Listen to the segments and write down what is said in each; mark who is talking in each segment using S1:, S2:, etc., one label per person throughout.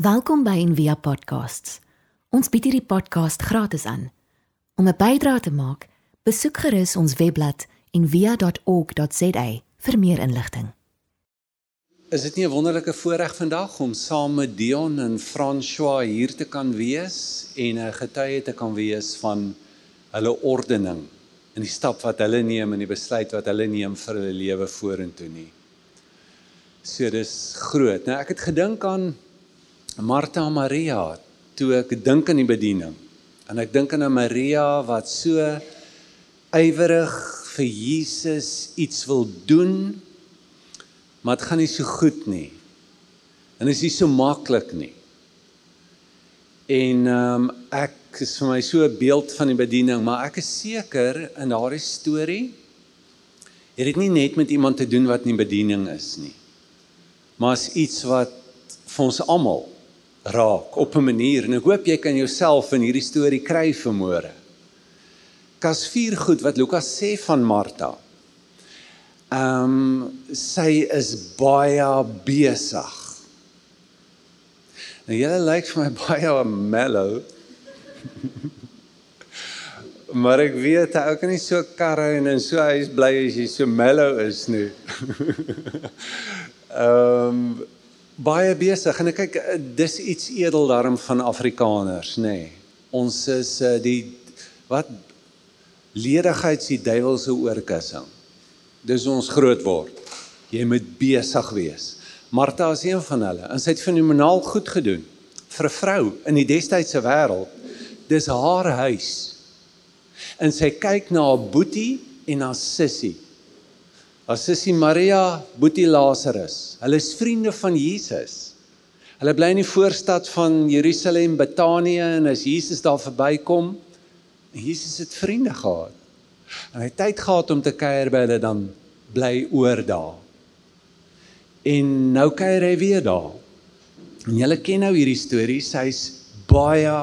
S1: Welkom by Envia Podcasts. Ons bied hierdie podcast gratis aan. Om 'n bydrae te maak, besoek gerus ons webblad en via.org.za vir meer inligting.
S2: Is dit nie 'n wonderlike voorreg vandag om saam met Dion en François hier te kan wees en 'n getuie te kan wees van hulle ordening in die stap wat hulle neem en die besluit wat hulle neem vir hulle lewe vorentoe nie. So dis groot. Nou ek het gedink aan Martha en Maria toe ek dink aan die bediening. En ek dink aan Maria wat so ywerig vir Jesus iets wil doen, maar dit gaan nie so goed nie. En dit is nie so maklik nie. En ehm um, ek is vir my so 'n beeld van die bediening, maar ek is seker in daardie storie het dit nie net met iemand te doen wat nie bediening is nie. Maar is iets wat vir ons almal raak op 'n manier en ek hoop jy kan jouself in hierdie storie kry vanmôre. Kas vier goed wat Lukas sê van Martha. Ehm um, sy is baie besig. Nou jy lyk vir my baie mellow. maar ek weet hy ook nie so karre en en so hy's bly as jy so mellow is nie. Ehm um, baie besig. En ek kyk eh, dis iets edel daarom van Afrikaners nê. Nee. ons is uh, die wat? Ledigheid se duiwel se oorkussing. Dis ons groot word. Jy moet besig wees. Martha is een van hulle en sy het fenomenaal goed gedoen vir 'n vrou in die destydse wêreld. Dis haar huis. En sy kyk na haar boetie en haar sussie As sussie Maria, boetie Lazarus. Hulle is vriende van Jesus. Hulle bly in die voorstad van Jerusalem, Betanië en as Jesus daar verbykom, Jesus het vriende gehad. En hy het tyd gehad om te kuier by hulle dan bly oor daar. En nou kuier hy weer daar. En julle ken nou hierdie storie, sy's baie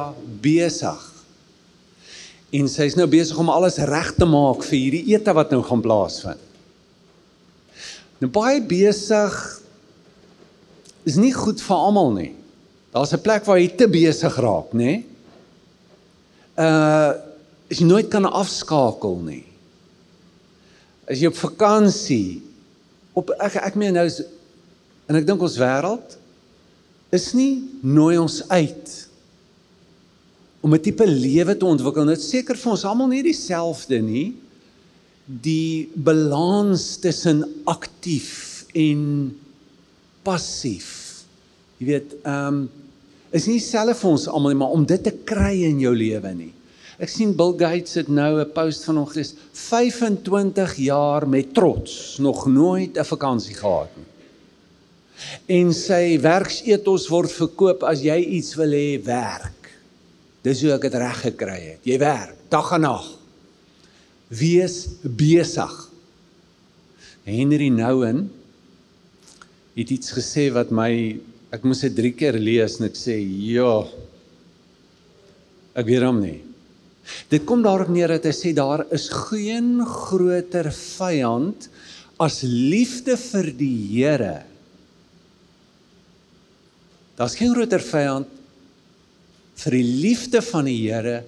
S2: besig. En sy's nou besig om alles reg te maak vir hierdie ete wat nou gaan plaasvind. Nou baie besig is nie goed vir almal nie. Daar's 'n plek waar jy te besig raak, nê? Uh as jy nooit kan afskakel nie. As jy op vakansie op ek ek meen nou is en ek dink ons wêreld is nie nooi ons uit om 'n tipe lewe te ontwikkel. Dit seker vir ons almal nie dieselfde nie die balans tussen aktief en passief. Jy weet, ehm um, is nie self vir ons almal nie, maar om dit te kry in jou lewe nie. Ek sien Bill Gates het nou 'n post van hom gelees, 25 jaar met trots, nog nooit 'n vakansie gehad nie. En sy werksethos word verkoop as jy iets wil hê, werk. Dis hoe ek dit reg gekry het. Jy werk dag en nag wees besig. Henry Nouwen het iets gesê wat my ek moes dit 3 keer lees en ek sê ja ek weet hom nie. Dit kom daarop neer dat hy sê daar is geen groter vyand as liefde vir die Here. Daar's geen groter vyand vir die liefde van die Here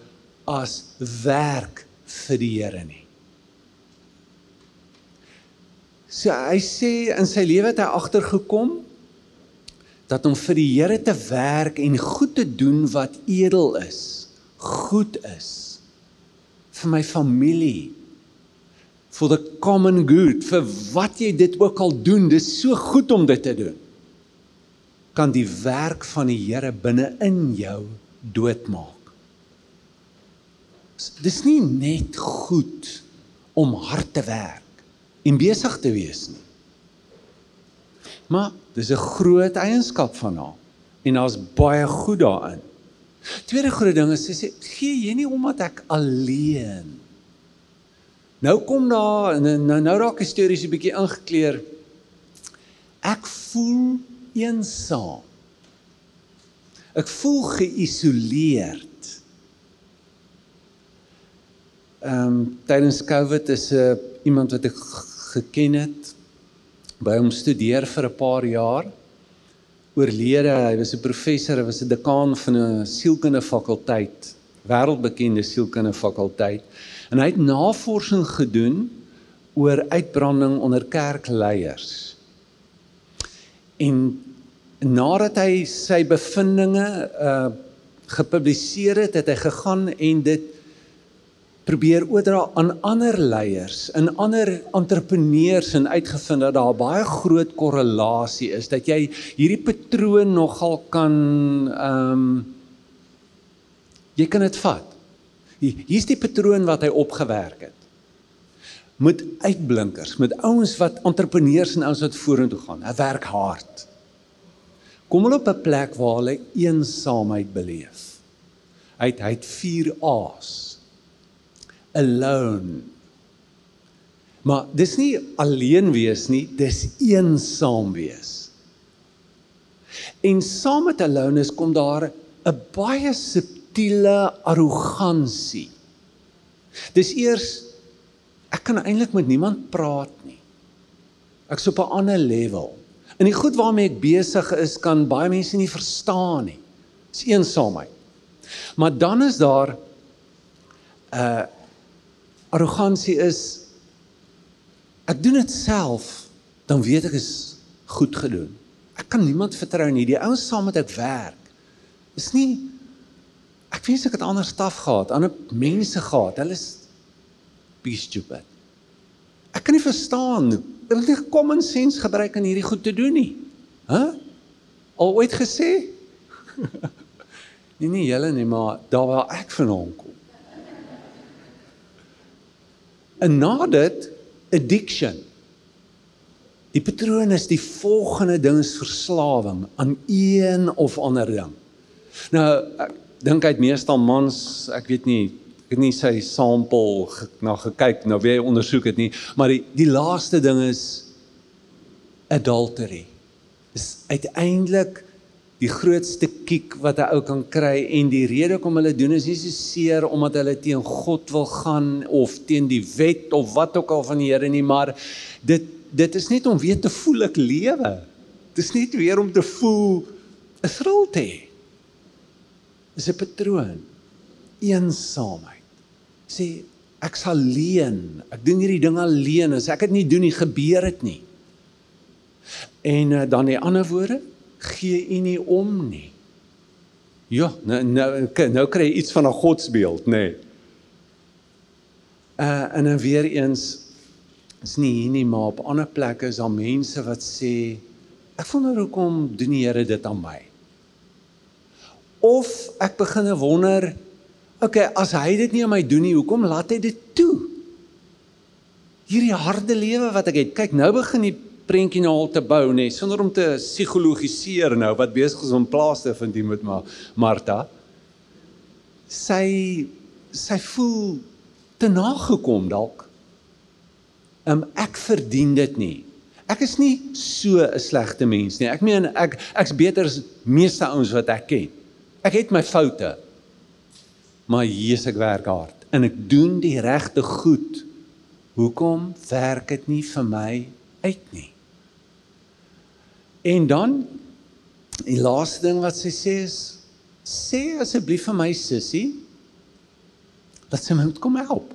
S2: as werk vir die Here nie. So hy sê in sy lewe het hy agtergekom dat om vir die Here te werk en goed te doen wat edel is, goed is vir my familie for the common good vir wat jy dit ook al doen dis so goed om dit te doen kan die werk van die Here binne in jou doodmaak. Dis nie net goed om hard te werk en besig te wees nie. Maar dis 'n groot eienskap van haar en daar's baie goed daarin. Tweede groot ding is sy sê gee jy nie omdat ek alleen. Nou kom daar nou nou raak die stories 'n bietjie ingekleer. Ek voel eensaam. Ek voel geïsoleerd. Ehm um, tydens Covid is 'n uh, iemand wat ek geken het by hom studeer vir 'n paar jaar oorlede. Hy was 'n professor, hy was 'n dekaan van 'n sielkundige fakulteit, wêreldbekende sielkundige fakulteit. En hy het navorsing gedoen oor uitbranding onder kerkleiers. En nadat hy sy bevindinge uh gepubliseer het, het hy gegaan en dit probeer oordra aan ander leiers en ander entrepreneurs en uitgevind dat daar baie groot korrelasie is dat jy hierdie patroon nogal kan ehm um, jy kan dit vat. Hier's die patroon wat hy opgewerk het. Met uitblinkers, met ouens wat entrepreneurs en ouens wat vorentoe gaan. Hy werk hard. Kom hulle op 'n plek waar hulle eensaamheid beleef. Hy het hy het 4 A's alone. Maar dis nie alleen wees nie, dis eensaam wees. En saam met alone is kom daar 'n baie subtiele arrogansie. Dis eers ek kan eintlik met niemand praat nie. Ek's op 'n ander level. En die goed waarmee ek besig is kan baie mense nie verstaan nie. Dis eensaamheid. Maar dan is daar 'n uh, arrogansie is ek doen dit self, dan weet ek is goed gedoen. Ek kan niemand vertrou nie. Die ouens saam met ek werk. Is nie ek wens ek het ander staf gehad, ander mense gehad. Hulle is be stupid. Ek kan nie verstaan hulle het nie common sense gebruik om hierdie goed te doen nie. Hæ? Huh? Al ooit gesê? nee nee, julle nie, maar daar waar ek vandaan kom. En na dit addiction. Die patroon is die volgende ding is verslawing aan een of ander ding. Nou ek dink het meestal mans, ek weet nie, ek het nie sy sample na gekyk, nou wie ondersoek dit nie, maar die die laaste ding is adultery. Is uiteindelik die grootste kiek wat 'n ou kan kry en die rede hoekom hulle doen is nie so seer omdat hulle teen God wil gaan of teen die wet of wat ook al van die Here nie, maar dit dit is net om weer te voel ek lewe. Dit is net weer om te voel 'n thrill te hê. Dis 'n patroon. Eensaamheid. Sê ek sal leen. Ek doen hierdie ding alleen. As ek dit nie doen nie, gebeur dit nie. En uh, dan die ander woorde, gee u nie om nie. Ja, nou nou nou kry jy iets van 'n godsbeeld, nê. Nee. Uh en dan weer eens is nie hier nie, maar op ander plekke is daar mense wat sê ek wonder hoekom doen die Here dit aan my? Of ek begin wonder, okay, as hy dit nie aan my doen nie, hoekom laat hy dit toe? Hierdie harde lewe wat ek het. Kyk, nou begin die prentjie nou al te bou nê nee, sonder om te psigologiseer nou wat besig is om plaas te vind hier met maar Martha. Sy sy voel te nagekom dalk. Um, ek verdien dit nie. Ek is nie so 'n slegte mens nie. Ek meen ek ek's beter as meeste ouens wat ek ken. Ek het my foute. Maar Jesus ek werk hard en ek doen die regte goed. Hoekom werk dit nie vir my uit nie En dan die laaste ding wat sy sê is sê asseblief vir my sussie dat sy my moet kom help.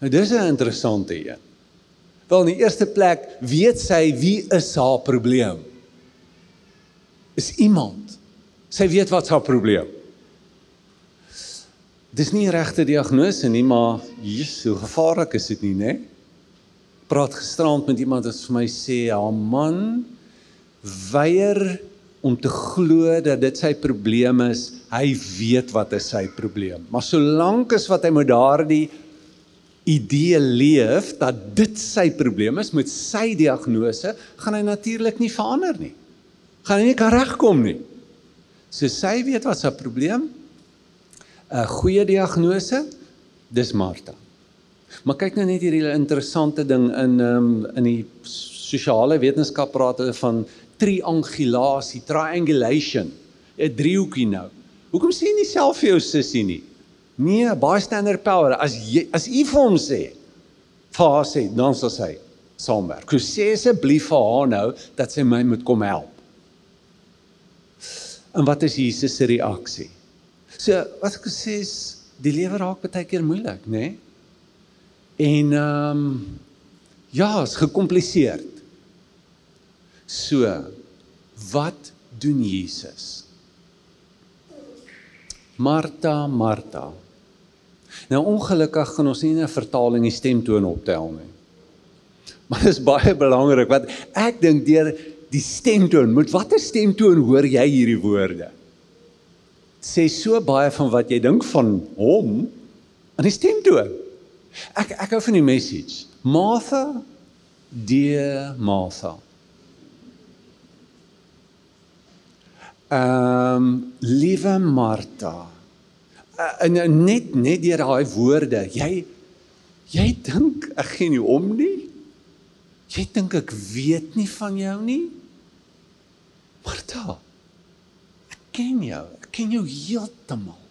S2: Nou dis 'n interessante een. Wel in die eerste plek weet sy wie is haar probleem. Is iemand. Sy weet wat haar probleem. Dis nie regte diagnose nie, maar Jesus, hoe gevaarlik is dit nie, né? Nee? Praat gisterand met iemand wat vir my sê haar man weier om te glo dat dit sy probleem is. Hy weet wat is sy probleem. Maar solank as wat hy met daardie idee leef dat dit sy probleem is met sy diagnose, gaan hy natuurlik nie verander nie. Gaan hy nie kan regkom nie. So sy weet wat sy probleem. 'n Goeie diagnose, dis Martha. Maar kyk nou net hierdie interessante ding in um, in die sosiale wetenskap praat hulle van triangulasie, triangulation. 'n Driehoekie nou. Hoekom sê jy nie self vir jou sussie nie? Nee, bystander power. As jy as u vir hom sê, vir haar sê, dan sal sy saamwerk. Ek sê asseblief vir haar nou dat sy my moet kom help. En wat is Jesus se reaksie? So, wat ek sê is die lewe raak baie keer moeilik, né? Nee? En ehm um, ja, is gekompliseerd. So, wat doen Jesus? Martha, Martha. Nou ongelukkig gaan ons nie 'n vertaling die stemtoon optel nie. Maar dit is baie belangrik want ek dink deur die stemtoon, met watter stemtoon hoor jy hierdie woorde? Sê so baie van wat jy dink van hom aan die stemtoon. Ek ek hou van die message. Martha, dear Martha. Ehm um, liewe Martha. Uh, en net net deur daai woorde, jy jy dink ek gee nie om nie. Jy dink ek weet nie van jou nie. Martha. Ek ken jou. Ek ken jou heeltemal.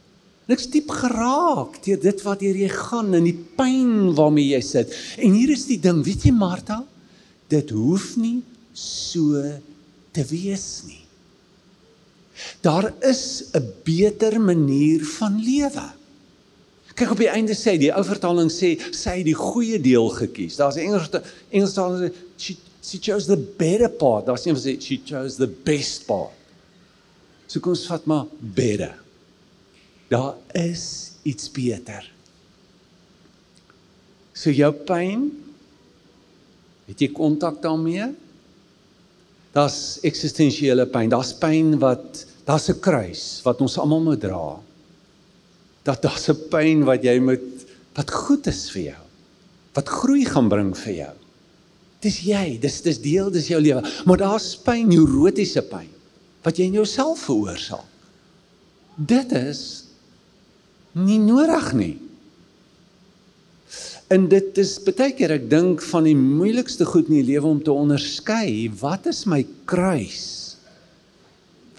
S2: Niks diep geraak deur dit wat jy gaan en die pyn waarmee jy sit. En hier is die ding, weet jy Martha, dit hoef nie so te wees nie. Daar is 'n beter manier van lewe. Kyk op die einde sê die ou vertaling sê sy het die goeie deel gekies. Daar's 'n Engelse Engelse taal sê she she chose the better part. Daar's een wat sê she chose the best part. So kom ons vat maar better. Daar is iets beter. So jou pyn het jy kontak daarmee? Daar's eksistensiële pyn. Daar's pyn wat daar's 'n kruis wat ons almal moet dra. Dat daar's 'n pyn wat jy moet wat goed is vir jou. Wat groei gaan bring vir jou. Dis jy, dis dis deel dis jou lewe. Maar daar's pyn, neurotiese pyn wat jy in jouself veroorsaak. Dit is nie nodig nie. En dit is baie keer ek dink van die moeilikste goed in die lewe om te onderskei, wat is my kruis?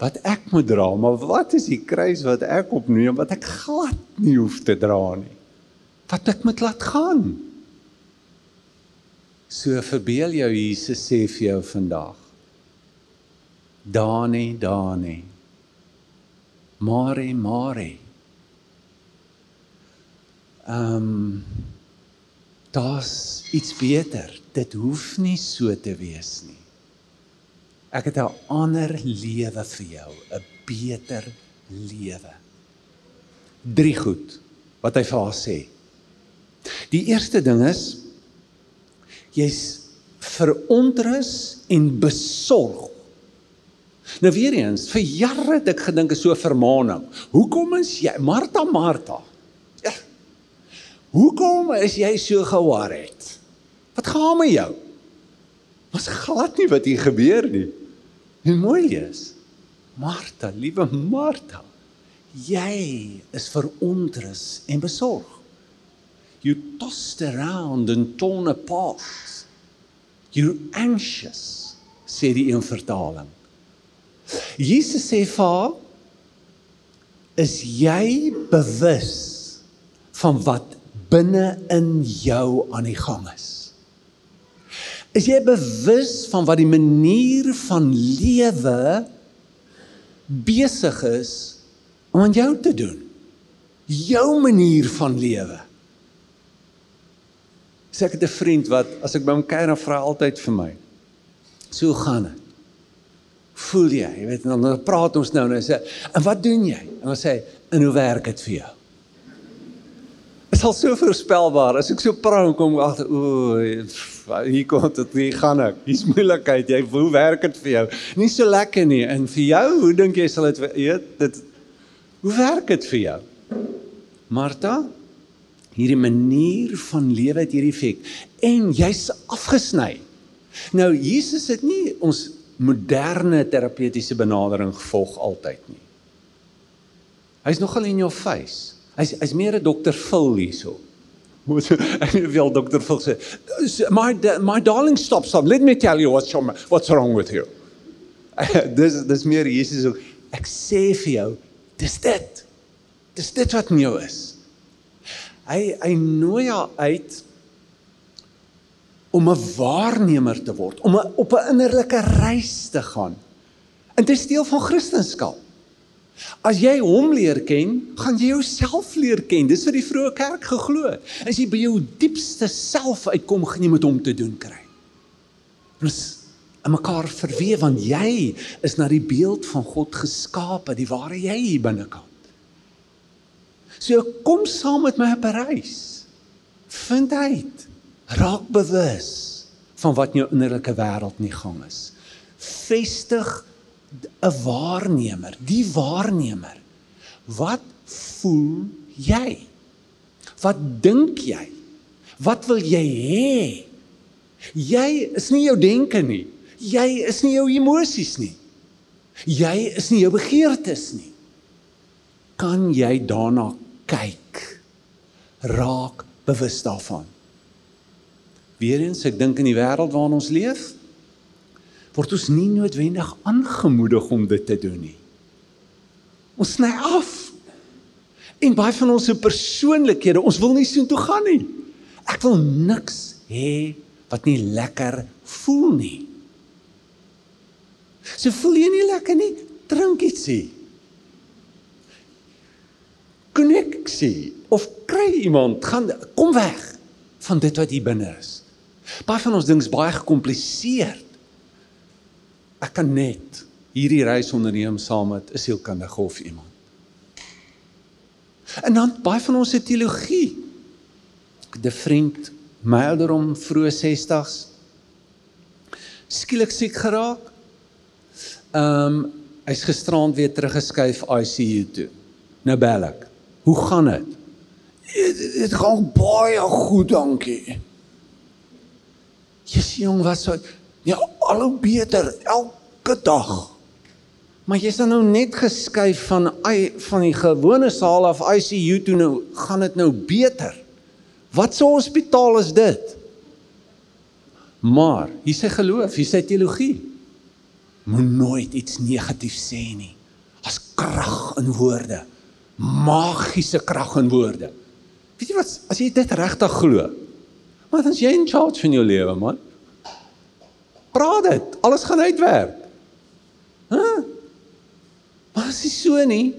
S2: Wat ek moet dra, maar wat is die kruis wat ek opneem wat ek glad nie hoef te dra nie? Wat ek moet laat gaan? So verbeel jou Jesus sê vir jou vandag. Dani, Dani. Mare, Mare. Ehm um, daar's iets beter. Dit hoef nie so te wees nie. Ek het 'n ander lewe vir jou, 'n beter lewe. Drie goed wat hy vir haar sê. Die eerste ding is jy's verontrus en besorg. Nou weer eens, vir jare het ek gedink is so vermaaning. Hoekom is jy Martha Martha? Hoekom is jy so geworried? Wat gaan met jou? Ons glad nie wat hier gebeur nie. En mooi is. Martha, liewe Martha, jy is verontrus en besorg. You tossed around and torn apart. You anxious, sê die een vertaling. Jesus sê vir haar, is jy bewus van wat binne in jou aan die gang is. Is jy bewus van wat die manier van lewe besig is om aan jou te doen? Jou manier van lewe. Sê ek het 'n vriend wat as ek by hom kuier dan vra altyd vir my. So gaan dit. Voel jy? Jy weet dan praat ons nou en hy sê, "En wat doen jy?" En dan sê hy, "En hoe werk dit vir jou?" Is al so voorspelbaar. As ek so praat kom agter, o, hier kom dit, hier gaan ek. Hier's moeilikheid. Jy hoe werk dit vir jou? Nie so lekker nie. En vir jou, hoe dink jy sal dit weet dit Hoe werk dit vir jou? Martha, hierdie manier van lewe het hierdie effek en jy's afgesny. Nou Jesus het nie ons moderne terapeutiese benadering gevolg altyd nie. Hy's nogal in jou face. Hy's hy's meer 'n dokter Phil hierso. Moet ek wil dokter Phil sê, "My my darling stop stop. Let me tell you what's wrong, what's wrong with you." dis dis meer Jesus ook. Ek sê vir jou, dis dit. Dis dit wat in jou is. Hy hy nooi haar uit om 'n waarnemer te word, om 'n op 'n innerlike reis te gaan. In te steel van Christendom. As jy hom leer ken, gaan jy jouself leer ken. Dis wat die vroeë kerk geglo het. As jy by jou diepste self uitkom, gaan jy met hom te doen kry. Ons en mekaar verweef want jy is na die beeld van God geskape, die ware jy hier binnekant. So kom saam met my op 'n reis. Vind uit, raak bewus van wat in jou innerlike wêreld nie gang is. Vestig 'n waarnemer, die waarnemer. Wat voel jy? Wat dink jy? Wat wil jy hê? Jy is nie jou denke nie. Jy is nie jou emosies nie. Jy is nie jou begeertes nie. Kan jy daarna kyk? Raak bewus daarvan. Weerens, ek dink in die wêreld waarin ons leef, word ons nie noodwendig aangemoedig om dit te doen nie. Ons sny af. En baie van ons se persoonlikhede, ons wil nie soontoe gaan nie. Ek wil niks hê wat nie lekker voel nie. So voel jy nie lekker nie, drink ietsie. Koneksie of kry iemand, gaan kom weg van dit wat hier binne is. Baie van ons dinge is baie gekompliseer ek kan net hierdie reis onderneem saam met 'n sielkundige of iemand. En dan baie van ons se teologie. De vriend mylderom vroeë 60s skielik siek geraak. Ehm um, hy's gisterand weer teruggeskuif ICU toe. Nou bel ek. Hoe gaan dit? Dit gaan baie goed, dankie. Jesus jong, wat so Ja, al hoe beter elke dag. Maar jy's dan nou net geskuif van van die gewone saal af ICU toe nou gaan dit nou beter. Wat 'n hospitaal is dit? Maar, hier sê geloof, hier sê teologie. Moet nooit iets negatief sê nie. As krag in woorde. Magiese krag in woorde. Weet jy wat, as jy dit regtig glo, wat as jy in charge van jou lewe, man? Praat dit. Alles gaan uitwerk. Hæ? Huh? Maar as dit so nie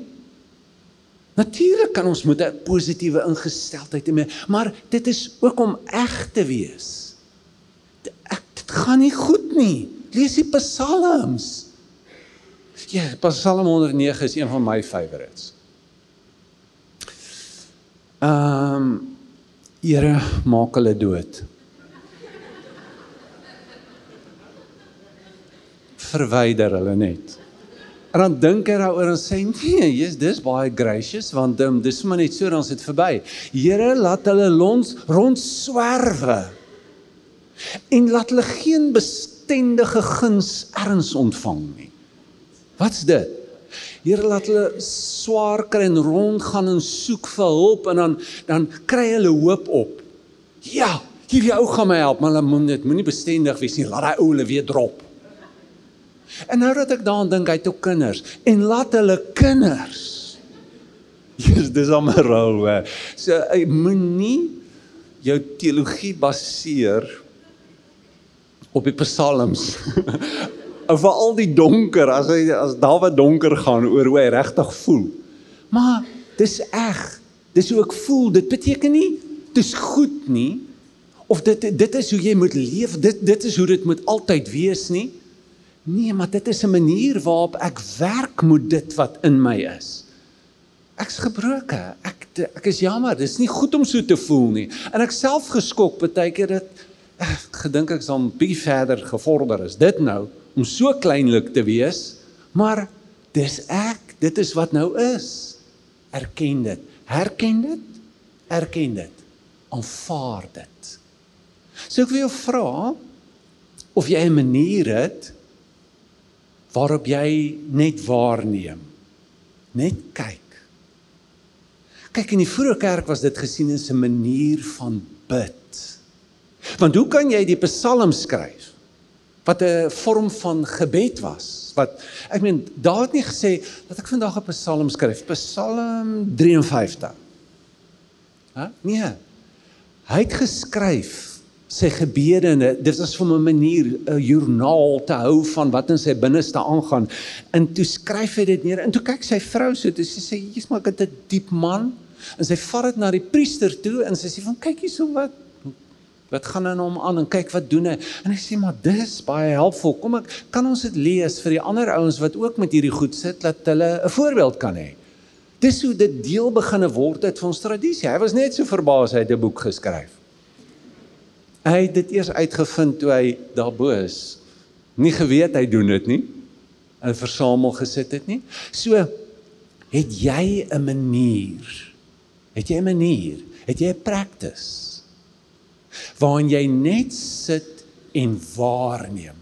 S2: Natuurlik kan ons met 'n positiewe ingesteldheid hê, maar dit is ook om eg te wees. Ek dit gaan nie goed nie. Lees die psalms. Ja, Psalm 109 is een van my favorites. Ehm um, Here maak hulle dood. Verwyder hulle net. En dan dink hy daaroor en sê nee, Jesus, dis baie gracious want um, dis maar net so dan is dit verby. Here, laat hulle ons rond swerwe. En laat hulle geen bestendige guns erns ontvang nie. Wat's dit? Here laat hulle swaar kry en rondgaan en soek vir hulp en dan dan kry hulle hoop op. Ja, hierdie ou gaan my help, maar hulle moet dit moenie bestendig wees nie. Laat daai ou hulle weer drop. En nou dat ek daaraan dink, hy het ook kinders en laat hulle kinders. Jesus, dis al my rol. So ek moenie jou teologie baseer op die psalms. of al die donker as hy as Dawid donker gaan oor hoe hy regtig voel. Maar dis eg. Dis hoe ek voel. Dit beteken nie dis goed nie of dit dit is hoe jy moet leef. Dit dit is hoe dit moet altyd wees nie. Nee, maar dit is 'n manier waarop ek werk met dit wat in my is. Ek's gebroke. Ek ek is jammer. Dit is nie goed om so te voel nie. En ek self geskok baie keer dit ek gedink ek sal 'n bietjie verder gevorder is. Dit nou om so kleinlik te wees, maar dis ek. Dit is wat nou is. Erken dit. Herken dit. Erken dit. Aanvaar dit. So ek wil jou vra of jy 'n manier het waarop jy net waarneem. Net kyk. Kyk in die vroeë kerk was dit gesien as 'n manier van bid. Want hoe kan jy die Psalm skryf wat 'n vorm van gebed was? Wat ek meen, daar het nie gesê dat ek vandag 'n Psalm skryf, Psalm 53. Hæ? Nee. Hy het geskryf sy gebede en dit was vir 'n manier 'n joernaal te hou van wat in sy binneste aangaan. En toe skryf hy dit neer en toe kyk sy vrou so toe sy sê jy's maar 'n diep man. En sy vat dit na die priester toe en sy sê van kyk hierso wat wat gaan in hom aan en kyk wat doen hy? En hy sê maar dis baie helpful kom ek kan ons dit lees vir die ander ouens wat ook met hierdie goed sit dat hulle 'n voorbeeld kan hê? Dis hoe dit deel beginne word uit van ons tradisie. Hy was net so verbaas hy het 'n boek geskryf Hy het dit eers uitgevind toe hy daarbo is. Nie geweet hy doen dit nie. In versamel gesit het nie. So het jy 'n manier. Het jy 'n manier? Het jy 'n practice? Waarin jy net sit en waarneem.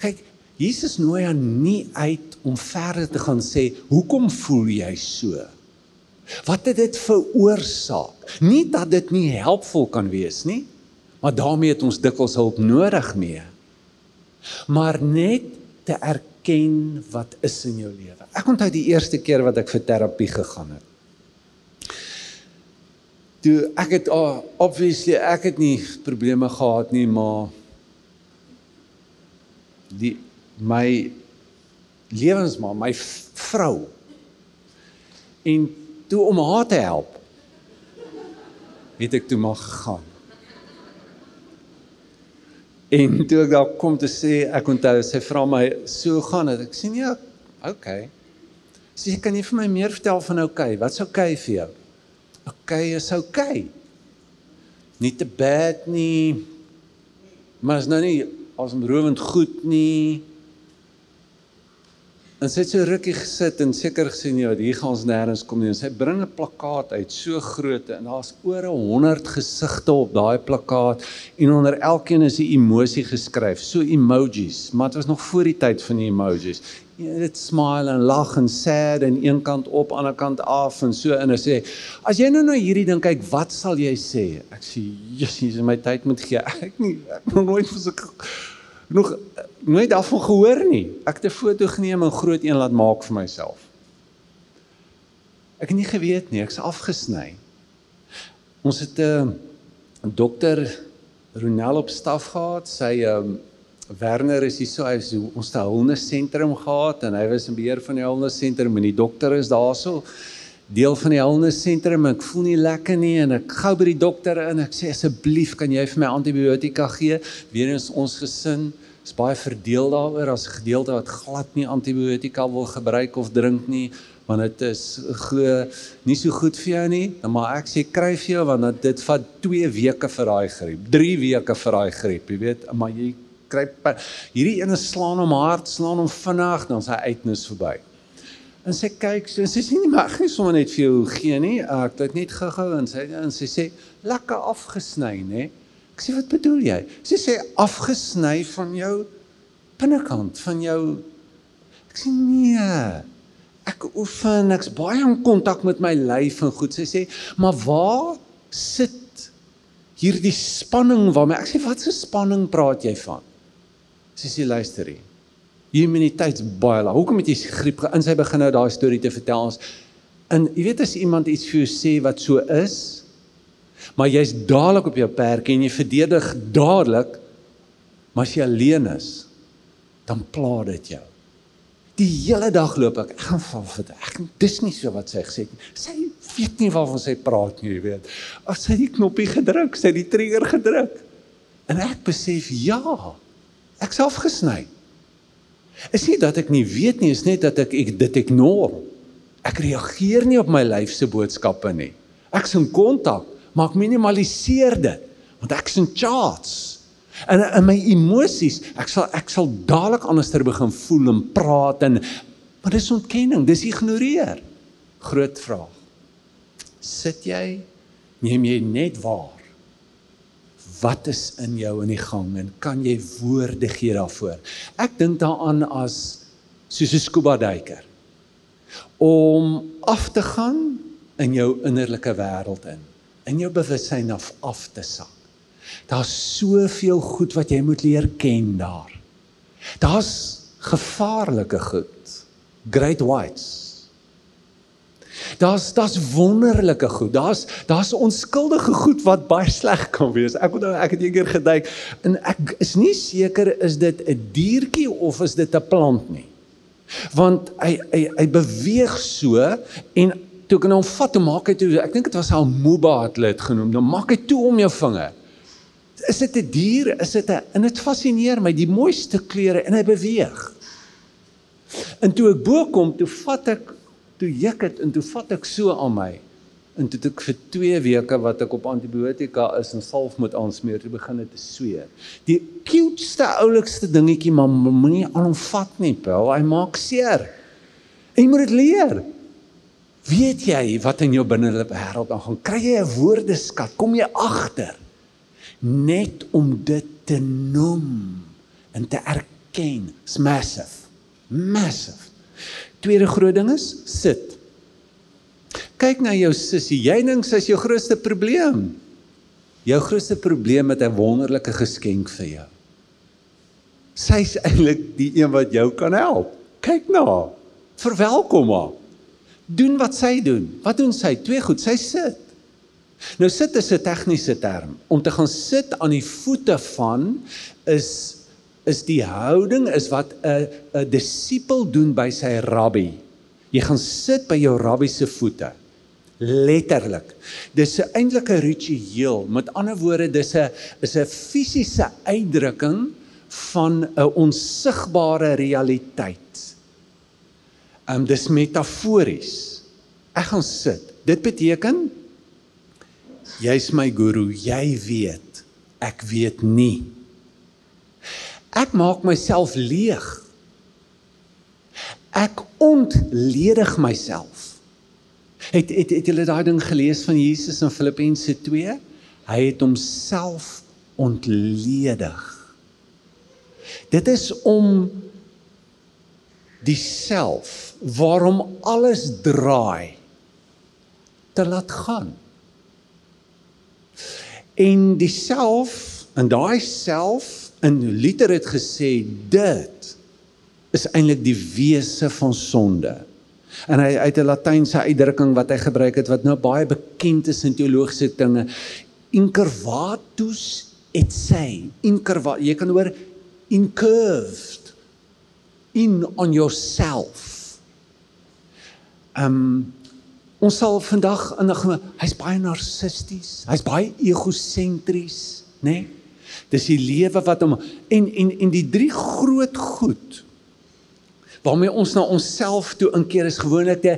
S2: Kyk, Jesus nooi aan nie uit om verder te gaan sê, "Hoekom voel jy so?" Wat het dit veroorsaak? Nie dat dit nie helpvol kan wees nie. Maar daarmee het ons dikwels hulp nodig mee. Maar net te erken wat is in jou lewe. Ek onthou die eerste keer wat ek vir terapie gegaan het. Toe ek het oh, obviously ek het nie probleme gehad nie, maar die my lewensma, my vrou en toe om haar te help het ek toe maar gegaan. En toe ek daar kom te sê, ek onthou sy vra my, "So gaan dit?" Ek sê, "Ja, okay." Sy sê, "Kan jy vir my meer vertel van okay? Wat's okay vir jou?" Okay is okay. Nie te bad nie. Maar is nou nie asemrowend goed nie. En sy het so rukkie gesit en seker gesien ja, hier gaan ons nêrens kom nie. En sy bring 'n plakkaat uit, so groot en daar's oor 100 gesigte op daai plakkaat en onder elkeen is 'n emosie geskryf, so emojis, maar dit was nog voor die tyd van die emojis. Ja, dit smile en lag en sad en een kant op, ander kant af en so en hy sê, "As jy nou na hierdie ding kyk, wat sal jy sê?" Ek sê, "Jesus, in my tyd moet gee. Ek nie ek nog nooit vir so nog nooit daarvan gehoor nie. Ek het 'n foto geneem en groot een laat maak vir myself. Ek het nie geweet nie, ek's afgesny. Ons het 'n dokter Ronel op staf gehad. Sy ehm um, Werner is hier so hy is ons te Hulne sentrum gehad en hy was in beheer van die Hulne sentrum en die dokter is daarso deel van die Hulne sentrum. Ek voel nie lekker nie en ek gou by die dokter in. Ek sê asseblief kan jy vir my antibiotika gee? Weerens ons gesin is baie verdeel daaroor as 'n gedeelte wat glad nie antibiotika wil gebruik of drink nie want dit is glo nie so goed vir jou nie. Maar ek sê kry vir jou want dit vat 2 weke vir daai griep, 3 weke vir daai griep, jy weet, maar jy kry hierdie ene slaan hom hard, slaan hom vinnig, dan sy uitnus verby. En sy kyk, sy sê nie mag nie sommer net vir jou gee nie. Ek het net gehou en sy en sy sê lekker afgesny, nê? Ek sê wat bedoel jy? Sy sê afgesny van jou binnekant, van jou Ek sê nee. Ek oefen, ek's baie in kontak met my lyf en goed. Sy sê, "Maar waar sit hierdie spanning waarmee ek sê wat se spanning praat jy van?" Sy sê luister hier. Jy immuniteit's baie laag. Hoekom het jy griep in sy begin nou daai storie te vertel ons? En jy weet as iemand iets vir jou sê wat so is, maar jy's dadelik op jou perk en jy verdedig dadelik maar as jy alleen is dan pla dit jou. Die hele dag loop ek ek gaan van vir ek dis nie so wat sy gesê het sy weet nie waarvan sy praat nie jy weet. As sy die knoppie gedruk sy die trigger gedruk. En ek besef ja ek self gesny. Is nie dat ek nie weet nie is net dat ek, ek dit ignore ek reageer nie op my lyf se boodskappe nie. Ek's in kontak maar ek minimaliseer dit want ek is in charge. En in my emosies, ek sal ek sal dadelik anderster begin voel en praat en maar dis ontkenning, dis ignoreer. Groot vraag. Sit jy neem jy net waar wat is in jou in die gang en kan jy woorde gee daarvoor? Ek dink daaraan as soos 'n scuba duiker om af te gaan in jou innerlike wêreld in in jou bewussyn af af te sak. Daar's soveel goed wat jy moet leer ken daar. Daar's gevaarlike goed. Great whites. Daar's daar's wonderlike goed. Daar's daar's onskuldige goed wat baie sleg kan wees. Ek onthou ek het eendag geduik en ek is nie seker is dit 'n diertjie of is dit 'n plant nie. Want hy hy hy beweeg so en toe kan hom vat en maak hy toe ek dink dit was al Muba het dit genoem. Dan maak hy toe om jou vinger. Is dit 'n dier? Is dit 'n en dit fascineer my die mooiste kleure en hy beweeg. En toe ek bo kom, toe vat ek toe juk dit en toe vat ek so aan my. En toe ek vir 2 weke wat ek op antibiotika is en salf moet aansmeer, toe begin dit te sweer. Die cuteste oulikste dingetjie maar moenie aan hom vat nie, Paul. Hy maak seer. En jy moet dit leer. Weet jy wat in jou binnelike wêreld aangaan? Kry jy 'n woordeskat? Kom jy agter? Net om dit te noem en te erken. It's massive. Massive. Tweede groot ding is sit. Kyk na jou sussie. Jy dink sy is jou grootste probleem. Jou grootste probleem het 'n wonderlike geskenk vir jou. Sy's eintlik die een wat jou kan help. Kyk na haar. Verwelkom haar. Doen wat sy doen. Wat doen sy? Twee goed. Sy sit. Nou sit is 'n tegniese term. Om te gaan sit aan die voete van is is die houding is wat 'n 'n disipel doen by sy rabbi. Jy gaan sit by jou rabbi se voete. Letterlik. Dis 'n eintlike ritueel. Met ander woorde, dis 'n is 'n fisiese uitdrukking van 'n onsigbare realiteit. Ehm um, dis metafories. Ek gaan sit. Dit beteken jy's my guru, jy weet. Ek weet nie. Ek maak myself leeg. Ek ontledig myself. Het het het julle daai ding gelees van Jesus in Filippense 2? Hy het homself ontledig. Dit is om die self waarom alles draai te laat gaan. En die self en daai self in Luther het gesê dit is eintlik die wese van sonde. En hy uit 'n Latynse uitdrukking wat hy gebruik het wat nou baie bekend is in teologiese dinge, incurvatus et se. Incurva, jy kan hoor incurved in on yourself. Um ons sal vandag 'n hy's baie narcissisties, hy's baie egosentries, né? Nee? Dis die lewe wat hom en en en die drie groot goed waarmee ons na onsself toe inkeer is gewoonlik te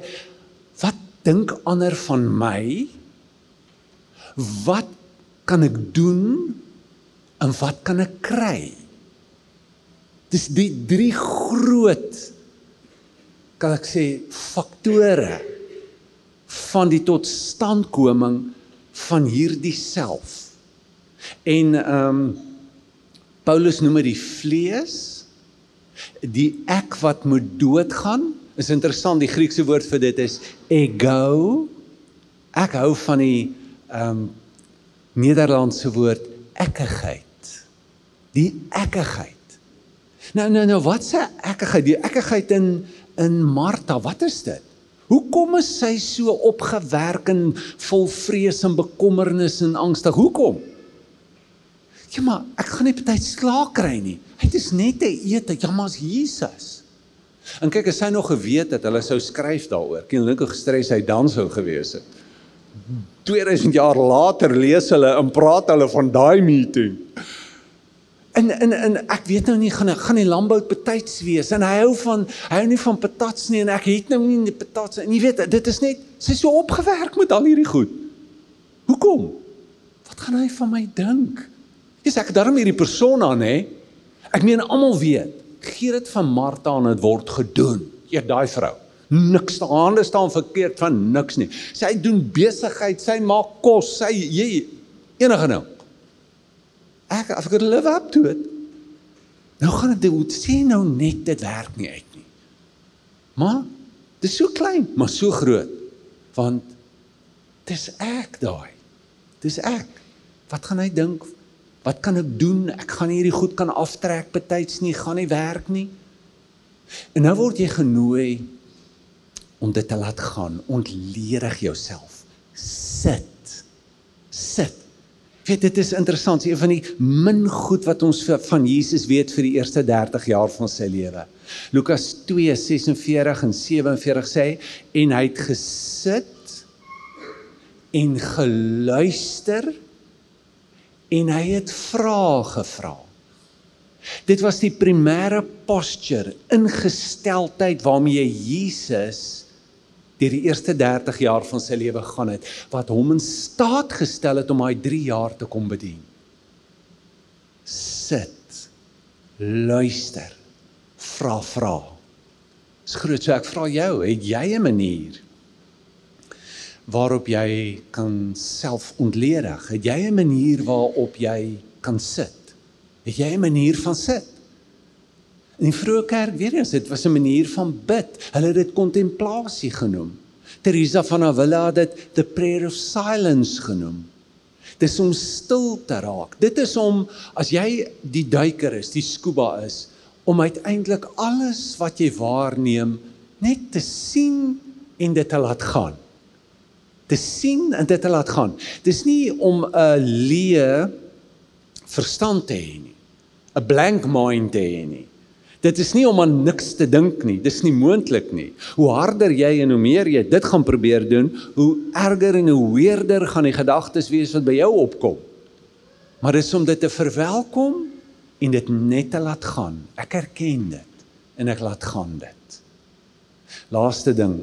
S2: wat dink ander van my? Wat kan ek doen? En wat kan ek kry? Dis die drie groot kan ek sê faktore van die totstandkoming van hierdie self. En ehm um, Paulus noem dit die vlees, die ek wat moet doodgaan. Is interessant, die Griekse woord vir dit is ego. Ek hou van die ehm um, Nederlandse woord ekkigheid. Die ekkigheid. Nou nou nou, wat sê ekkigheid? Die ekkigheid in in Martha, wat is dit? Hoekom is sy so opgewerk en vol vrees en bekommernis en angstig? Hoekom? Ja maar ek gaan nie party slaag kry nie. Het is net te eet, ja maar as Jesus. En kyk as hy nog geweet het hulle sou skryf daaroor. Ken Linke gestres hy dan sou gewees het. 2000 jaar later lees hulle en praat hulle van daai meeting. En en en ek weet nou nie gaan gaan die landbou betyds wees en hy hou van hy hou nie van patats nie en ek het nou nie die patats en jy weet dit is net sy so opgewerk met al hierdie goed. Hoekom? Wat gaan hy van my dink? Dis ek daarom hierdie persoon aan hè. Ek meen almal weet, gee dit van Martha en dit word gedoen. Ja, daai vrou. Niks te hande staan verkeerd van niks nie. Sy doen besigheid, sy maak kos, sy jy enige nou. Ek as ek live up to it. Nou gaan dit hoe sê nou net dit werk nie uit nie. Maar dis so klein, maar so groot. Want dis ek daai. Dis ek. Wat gaan hy dink Wat kan ek doen? Ek gaan hierdie goed kan aftrek betyds nie, gaan nie werk nie. En nou word jy genooi om dit te laat gaan. Ontledig jouself. Sit. Sit. Weet dit is interessant, een van die min goed wat ons van Jesus weet vir die eerste 30 jaar van sy lewe. Lukas 2:46 en 47 sê en hy het gesit en geluister en hy het vrae gevra. Dit was die primêre posture, ingesteldheid waarmee Jesus deur die eerste 30 jaar van sy lewe gaan het wat hom in staat gestel het om hy 3 jaar te kom bedien. Sit. Luister. Vra vra. Dis groot so ek vra jou, het jy 'n manier waarop jy kan self ontledig? Het jy 'n manier waarop jy kan sit? Het jy 'n manier van sit? In die vroeë kerk weer eens, dit was 'n manier van bid. Hulle het dit kontemplasie genoem. Teresa van Avila het dit the prayer of silence genoem. Dis om stil te raak. Dit is om as jy die duiker is, die scuba is, om uiteindelik alles wat jy waarneem net te sien en dit te laat gaan. Te sien en dit te laat gaan. Dis nie om 'n leë verstand te hê nie. 'n blank mind te hê nie. Dit is nie om aan niks te dink nie. Dis nie moontlik nie. Hoe harder jy en hoe meer jy dit gaan probeer doen, hoe erger en hoe weerder gaan die gedagtes wees wat by jou opkom. Maar dis om dit te verwelkom en dit net te laat gaan. Ek erken dit en ek laat gaan dit. Laaste ding,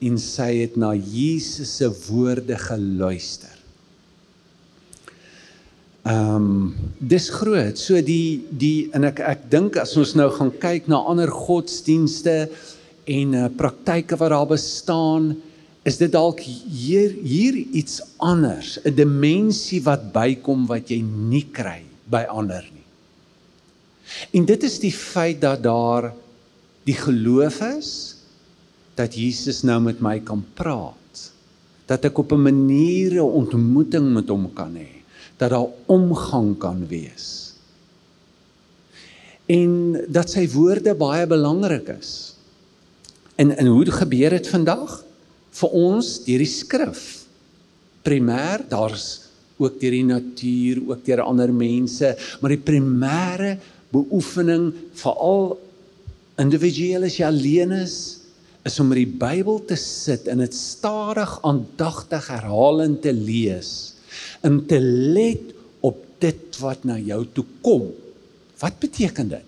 S2: en sy het na Jesus se woorde geluister. Ehm um, dis groot. So die die en ek ek dink as ons nou gaan kyk na ander godsdienste en uh, praktyke wat daar bestaan, is dit dalk hier hier iets anders, 'n dimensie wat bykom wat jy nie kry by ander nie. En dit is die feit dat daar die geloof is dat Jesus nou met my kan praat. Dat ek op 'n manier 'n ontmoeting met hom kan hê dat daar omgang kan wees. En dat sy woorde baie belangrik is. En en hoe gebeur dit vandag? Vir ons deur die skrif. Primêr, daar's ook deur die natuur, ook deur ander mense, maar die primêre beoefening veral individueel as jy alleen is, is om met die Bybel te sit en dit stadig aandagtig herhalend te lees om te let op dit wat na jou toe kom. Wat beteken dit?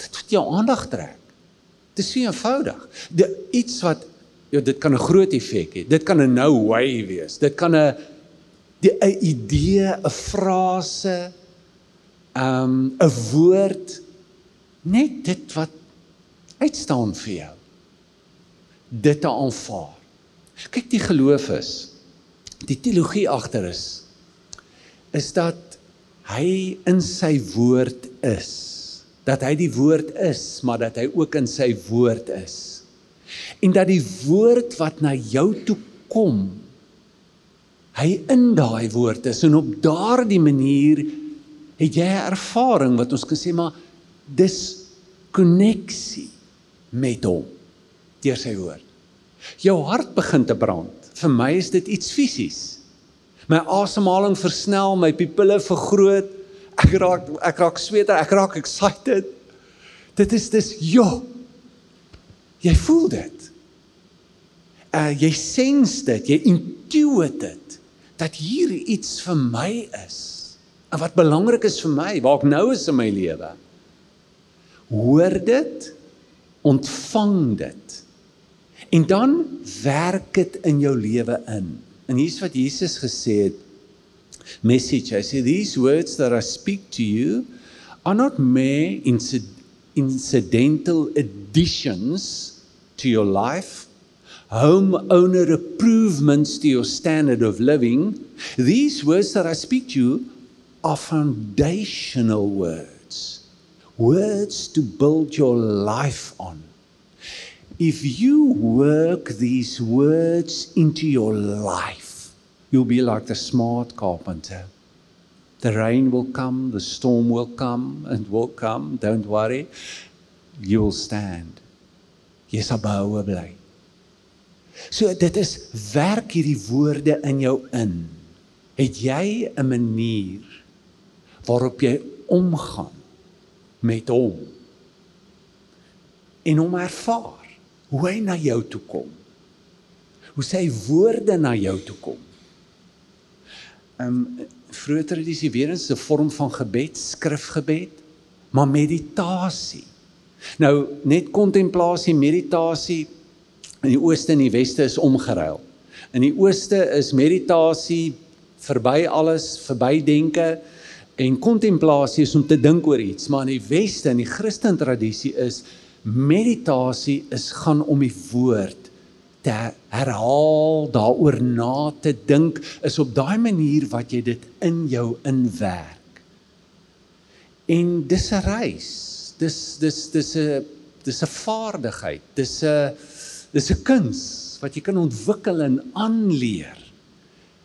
S2: Dit wat jou aandag trek. Dit is so eenvoudig. Dit iets wat ja, dit kan 'n groot effek hê. Dit kan 'n nou way wees. Dit kan 'n die 'n idee, 'n frase, um 'n woord net dit wat uitstaan vir jou. Dit te aanvaar. Kyk die geloof is die teologie agter is is dat hy in sy woord is. Dat hy die woord is, maar dat hy ook in sy woord is. En dat die woord wat na jou toe kom, hy in daai woord is en op daardie manier het jy 'n ervaring wat ons kan sê maar dis koneksie met hom deur sy woord. Jou hart begin te brand. Vir my is dit iets fisies. My asemhaling versnel, my pupille vergroot. Ek raak ek raak sweter, ek raak excited. Dit is dis ja. Jy voel dit. Uh jy sens dit, jy intuït dit dat hier iets vir my is. En wat belangrik is vir my, waar ek nou is in my lewe. Hoor dit, ontvang dit. En dan werk dit in jou lewe in. En hier's wat Jesus gesê het. Message. I say these words that I speak to you are not mere incidental additions to your life, homeowner improvements to your standard of living. These words that I speak to you are foundational words. Words to build your life on. If you work these words into your life, you'll be like the smart carpenter. The rain will come, the storm will come, and will come. Don't worry. You will stand. Jy sal behoue bly. So dit is werk hierdie woorde in jou in. Het jy 'n manier waarop jy omgaan met hom en hom ervaar hoe hy na jou toe kom. Hoe sy woorde na jou toe kom. Ehm um, vroeër tradisie weer eens 'n vorm van gebed skrifgebed maar meditasie. Nou net kontemplasie meditasie in die ooste en die weste is omgeruil. In die ooste is meditasie verby alles verby denke En kontemplasie is om te dink oor iets, maar in die weste in die Christen tradisie is meditasie is gaan om die woord te herhaal, daaroor na te dink, is op daai manier wat jy dit in jou inwerk. En dis 'n reis. Dis dis dis 'n dis 'n vaardigheid. Dis 'n dis 'n kuns wat jy kan ontwikkel en aanleer.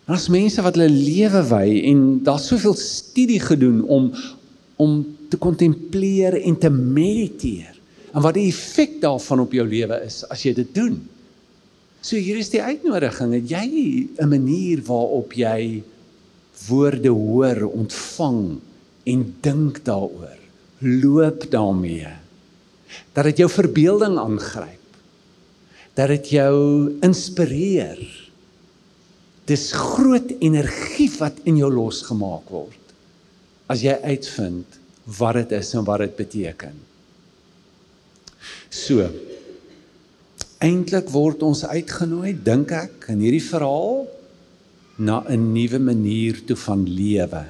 S2: Daar's mense wat hulle lewe wy en daar's soveel studie gedoen om om te kontempleer en te mediteer. En wat die effek daarvan op jou lewe is as jy dit doen. So hier is die uitnodiging. Het jy 'n manier waarop jy woorde hoor, ontvang en dink daaroor? Loop daarmee. Dat dit jou verbeelding aangryp. Dat dit jou inspireer Dis groot energie wat in jou losgemaak word as jy uitvind wat dit is en wat dit beteken. So eintlik word ons uitgenooi, dink ek, in hierdie verhaal na 'n nuwe manier toe van lewe.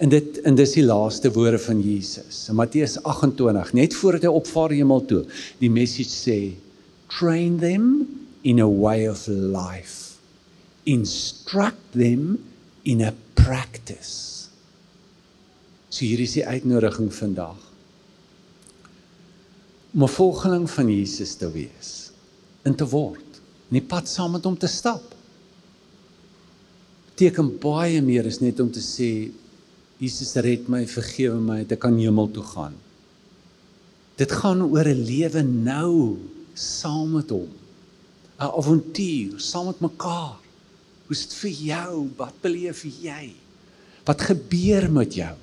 S2: En dit en dis die laaste woorde van Jesus. In Matteus 28, net voordat hy opvaar hemel toe, die message sê, train them in a way of life instruct them in a practice. So hier is die uitnodiging vandag. Om 'n volgeling van Jesus te wees, in te word, in die pad saam met hom te stap. Beteken baie meer is net om te sê Jesus red my, vergewe my, ek kan hemel toe gaan. Dit gaan oor 'n lewe nou saam met hom. 'n avontuur saam met mekaar. Hoe's dit vir jou? Wat beleef jy? Wat gebeur met jou?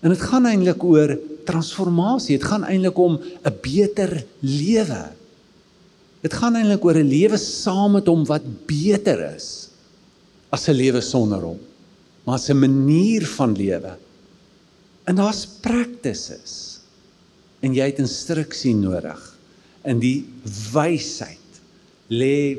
S2: En dit gaan eintlik oor transformasie. Dit gaan eintlik om 'n beter lewe. Dit gaan eintlik oor 'n lewe saam met hom wat beter is as 'n lewe sonder hom. Maar 'n manier van lewe. En daar's practices. En jy het instruksie nodig in die wysheid lê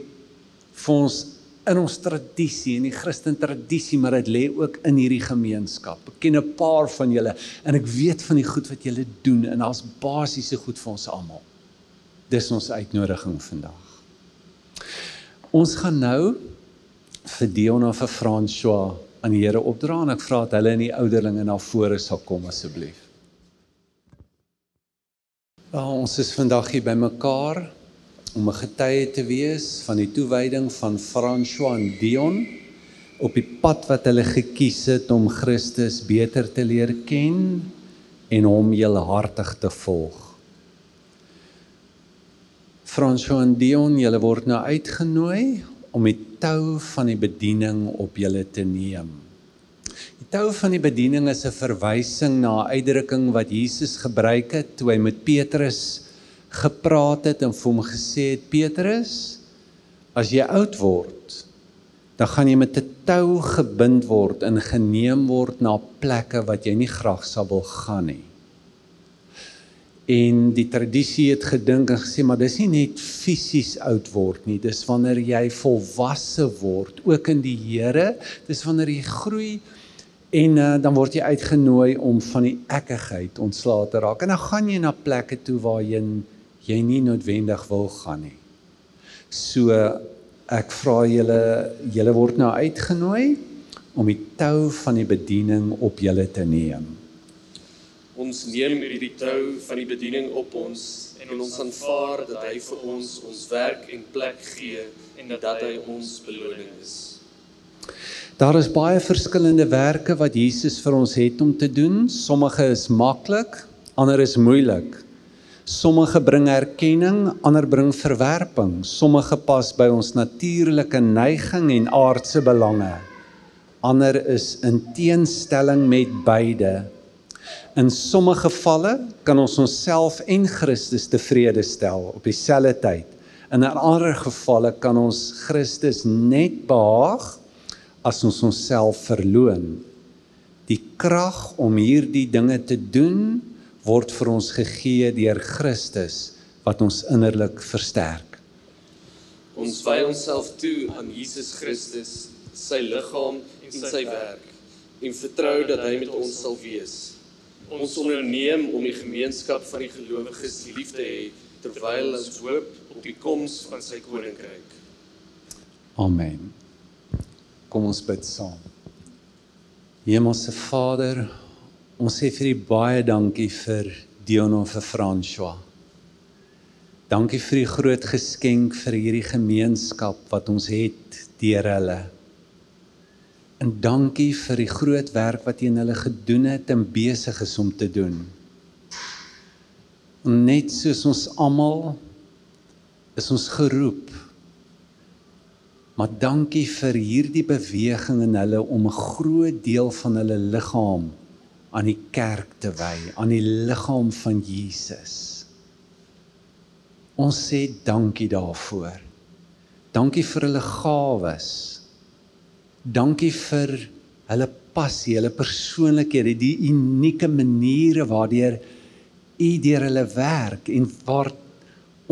S2: vir ons in ons tradisie in die Christen tradisie maar dit lê ook in hierdie gemeenskap. Ek ken 'n paar van julle en ek weet van die goed wat julle doen en daar's basiese goed vir ons almal. Dis ons uitnodiging vandag. Ons gaan nou vir Dion en vir François aan die Here opdra en ek vra dat hulle in die ouderlinge na vore sal kom asseblief. Ja, ons is vandag hier bymekaar om 'n getuie te wees van die toewyding van François en Dion op die pad wat hulle gekies het om Christus beter te leer ken en hom heelhartig te volg. François en Dion, julle word nou uitgenooi om die tou van die bediening op julle te neem. Die tou van die bediening is 'n verwysing na 'n uitdrukking wat Jesus gebruik het toe hy met Petrus gepraat het en vir hom gesê het Petrus as jy oud word dan gaan jy met 'n tou gebind word en geneem word na plekke wat jy nie graag sou wil gaan nie. En die tradisie het gedink en gesê maar dis nie net fisies oud word nie, dis wanneer jy volwasse word, ook in die Here, dis wanneer jy groei en uh, dan word jy uitgenooi om van die ekkigheid ontslae te raak. En dan gaan jy na plekke toe waar jy jy nie noodwendig wil gaan nie. So ek vra julle julle word nou uitgenooi om die tou van die bediening op julle te neem.
S3: Ons neem hierdie tou van die bediening op ons en ons aanvaar dat hy vir ons ons werk en plek gee en dat hy ons beloning is.
S2: Daar is baie verskillende werke wat Jesus vir ons het om te doen. Sommige is maklik, ander is moeilik. Sommige bring erkenning, ander bring verwerping. Sommige pas by ons natuurlike neiging en aardse belange. Ander is in teenstelling met beide. In sommige gevalle kan ons onsself en Christus tevrede stel op dieselfde tyd. In ander gevalle kan ons Christus net behaag as ons onsself verloon. Die krag om hierdie dinge te doen word vir ons gegee deur Christus wat ons innerlik versterk.
S3: Ons wy onsself toe aan Jesus Christus, sy liggaam en sy werk en vertrou dat hy met ons sal wees. Ons onderneem om die gemeenskap van die gelowiges lief te hê terwyl ons hoop op die koms van sy koninkryk.
S2: Amen. Kom ons bid saam. Hemelse Vader, Ons sê vir U baie dankie vir Dion en vir François. Dankie vir die groot geskenk vir hierdie gemeenskap wat ons het deur hulle. En dankie vir die groot werk wat U in hulle gedoen het en besig is om te doen. En net soos ons almal is ons geroep. Maar dankie vir hierdie beweging in hulle om 'n groot deel van hulle liggaam aan die kerk te wy, aan die liggaam van Jesus. Ons sê dankie daarvoor. Dankie vir hulle gawes. Dankie vir hulle passie, hulle persoonlikhede, die unieke maniere waardeur u deur hulle werk en waar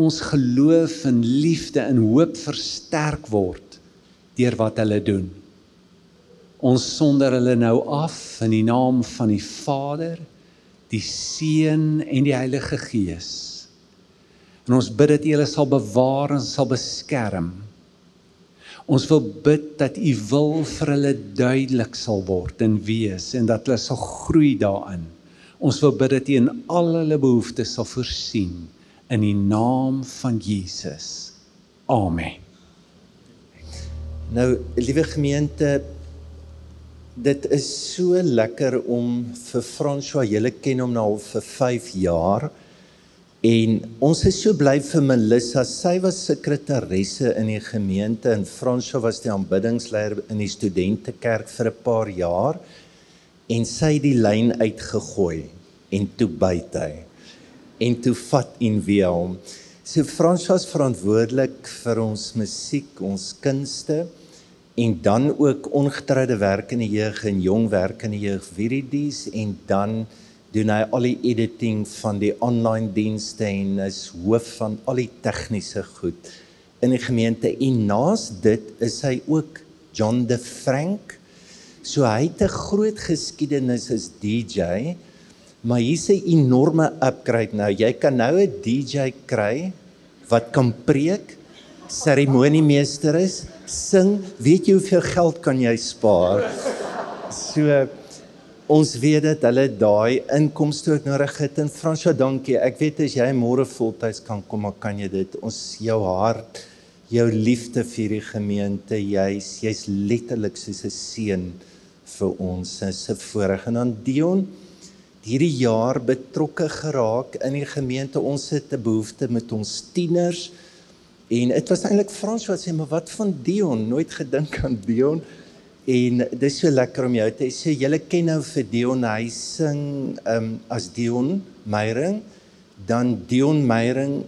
S2: ons geloof en liefde en hoop versterk word deur wat hulle doen. Ons sonder hulle nou af in die naam van die Vader, die Seun en die Heilige Gees. En ons bid dat U hulle sal bewaar en sal beskerm. Ons wil bid dat U wil vir hulle duidelik sal word en wees en dat hulle sal groei daarin. Ons wil bid dat U in al hulle behoeftes sal voorsien in die naam van Jesus. Amen.
S4: Nou, liewe gemeente, dit is so lekker om vir François, julle ken hom nou al vir 5 jaar. En ons is so bly vir Melissa. Sy was sekretaresse in die gemeente en François was die aanbiddingsleier in die studentekerk vir 'n paar jaar. En sy het die lyn uitgegooi en toe byt hy. En toe vat en weer hom. So François verantwoordelik vir ons musiek, ons kunste en dan ook ongetroude werk in die jeug en jong werk in die jeug viridies en dan doen hy al die editing van die online dienste en is hoof van al die tegniese goed in die gemeente. En naas dit is hy ook John de Frank. So hy het 'n groot geskiedenis as DJ maar hier's 'n enorme upgrade nou. Jy kan nou 'n DJ kry wat kan preek seremoniemeester is sing, weet jy hoeveel geld kan jy spaar? So ons weet dat hulle daai inkomste ook nodig het en Fransjo, dankie. Ek weet as jy môre voltyds kan kom, maar kan jy dit ons jou hart, jou liefde vir die gemeente, jy's jy's letterlik soos 'n seun vir ons. Dis 'n voorreg en dan Dion hierdie jaar betrokke geraak in die gemeente. Ons het 'n behoefte met ons tieners. En dit was eintlik Frans wat sê maar wat van Dion? Nooit gedink aan Dion. En dis so lekker om jou te sê julle ken nou vir Dion hy sing um, as Dion Meyering dan Dion Meyering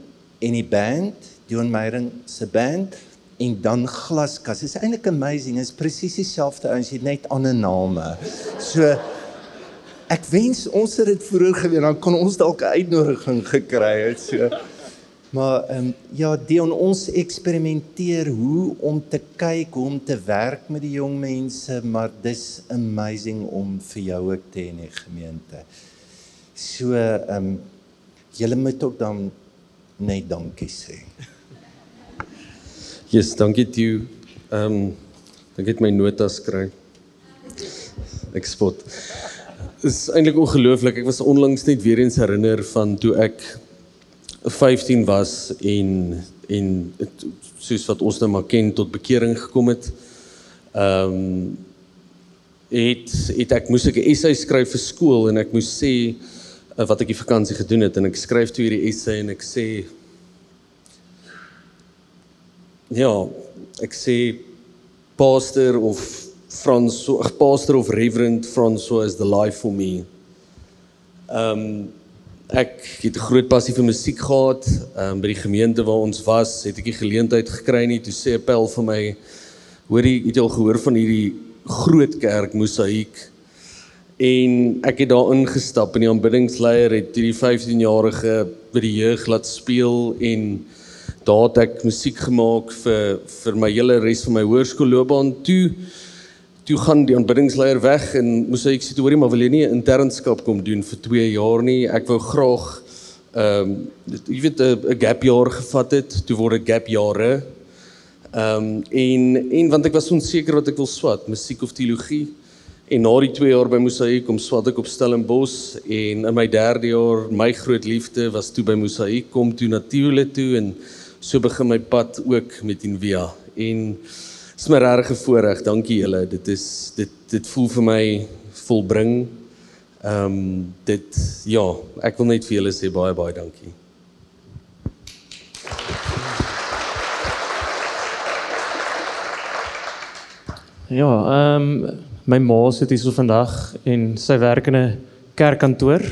S4: en die band Dion Meyering se band en dan Glaskas. Dit is eintlik amazing. Dit is presies dieselfde ouens, jy net ander name. So ek wens ons het dit vroeër geweet dan kon ons dalk 'n uitnodiging gekry het. So Maar ehm um, ja, Dion ons eksperimenteer hoe om te kyk, hoe om te werk met die jong mense, maar dis amazing om vir jou ook te in die gemeente. So ehm um, julle moet ook dan net dankie sê.
S3: Yes, dankie toe. Ehm um, ek het my notas kry. Ek spot. Dit is eintlik ongelooflik. Ek was onlangs net weer eens herinner van toe ek 15 was en en soos wat ons nou maar ken tot bekering gekom het. Ehm um, het het ek moes ek 'n essay skryf vir skool en ek moes sê uh, wat ek die vakansie gedoen het en ek skryf toe hierdie essay en ek sê ja, ek sê pastor of Frans so pastor of reverend Francois is the life for me. Ehm um, ek het 'n groot passie vir musiek gehad. Ehm um, by die gemeente waar ons was, het ek die geleentheid gekry nie toe sê 'n pel vir my het jy al gehoor van hierdie groot kerk mosaïek en ek het daar ingestap en die aanbiddingsleier het hierdie 15-jarige by die jeug laat speel en daar het ek musiek gemaak vir vir my hele res van my hoërskoolloopbaan toe toe gaan die aanbiddingsleier weg en moes hy ek sê hoorie maar wil jy nie 'n internskap kom doen vir 2 jaar nie? Ek wou graag ehm um, jy weet 'n gap jaar gevat het. Toe word dit gap jare ehm um, en en want ek was onseker wat ek wil swat musiek of teologie en na die 2 jaar by Mosaïek kom swat ek op Stellenbosch en in my 3de jaar my groot liefde was toe by Mosaïek kom toe natuurlik toe en so begin my pad ook met Envia en is my regtig voorreg. Dankie julle. Dit is dit dit voel vir my volbring. Ehm um, dit ja, ek wil net vir julle sê baie baie dankie.
S5: Ja, ehm um, my ma sit hier so vandag en sy werk in 'n kerkkantoor.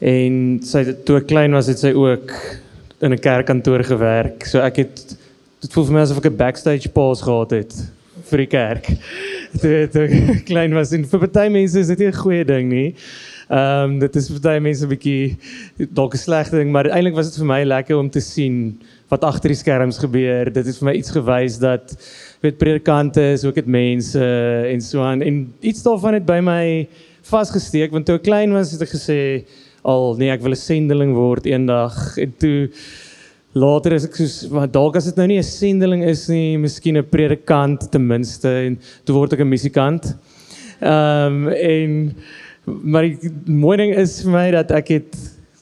S5: En sy toe klein was het sy ook in 'n kerkkantoor gewerk. So ek het dit voel vir my asof ek 'n backstage pass gehad het vir die kerk. Toe toe klein was en vir baie mense is dit nie 'n goeie ding nie. Ehm um, dit is vir baie mense 'n bietjie dalk 'n slegte ding, maar eintlik was dit vir my lekker om te sien wat agter die skerms gebeur. Dit het vir my iets gewys dat weet predikante is ook dit mense en so aan en iets daarvan het by my vasgesteek want toe ek klein was het ek gesê al nee ek wil 'n sendeling word eendag en toe later is ek soos maar dalk as dit nou nie 'n sendeling is nie, miskien 'n predikant ten minste en toe word ek 'n musikant. Ehm um, en maar die mooi ding is vir my dat ek het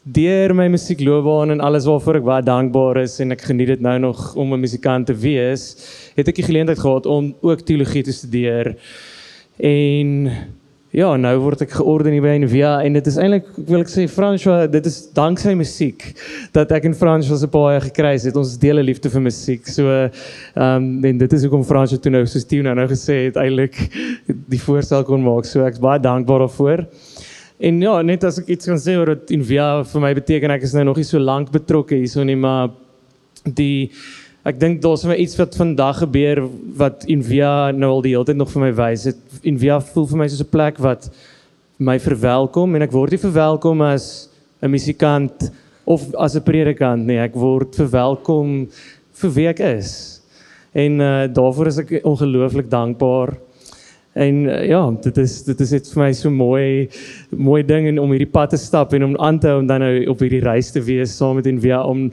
S5: deur my musiekloopbaan en alles waarvoor ek baie dankbaar is en ek geniet dit nou nog om 'n musikant te wees, het ek die geleentheid gehad om ook teologie te studeer. En Ja, nou word ek georden hier by Envia en dit is eintlik wil ek sê François, dit is danksy musiek dat ek en François se paai gekry het. Ons deel 'n liefde vir musiek. So ehm um, en dit is hoekom François toe nou soos Tio nou, nou gesê het eintlik die voorstel kon maak. So ek's baie dankbaar daarvoor. En ja, net as ek iets kan sê oor dit Envia vir my beteken ek is nou nog nie so lank betrokke hierso nie, maar die Ek dink daar's vir iets wat vandag gebeur wat Invia nou al die hele tyd nog vir my wys. Dit Invia voel vir my soos 'n plek wat my verwelkom en ek word nie verwelkom as 'n musikant of as 'n predikant nie. Ek word verwelkom vir wie ek is. En uh daarvoor is ek ongelooflik dankbaar. En uh, ja, dit is dit is net vir my so mooi mooi ding en om hierdie pad te stap en om aan te hou om dan nou op hierdie reis te wees saam met Invia om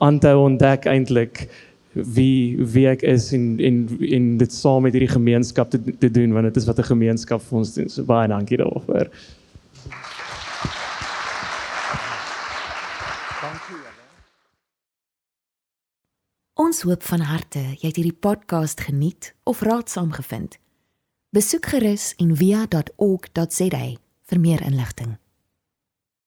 S5: aan te ontdek eintlik wie wie ek is en en en dit saam met hierdie gemeenskap te, te doen want dit is wat 'n gemeenskap vir ons doen. So baie dankie daarvoor.
S1: Ons hoop van harte jy het hierdie podcast geniet of raadsaam gevind. Besoek gerus en via.ok.za vir meer inligting.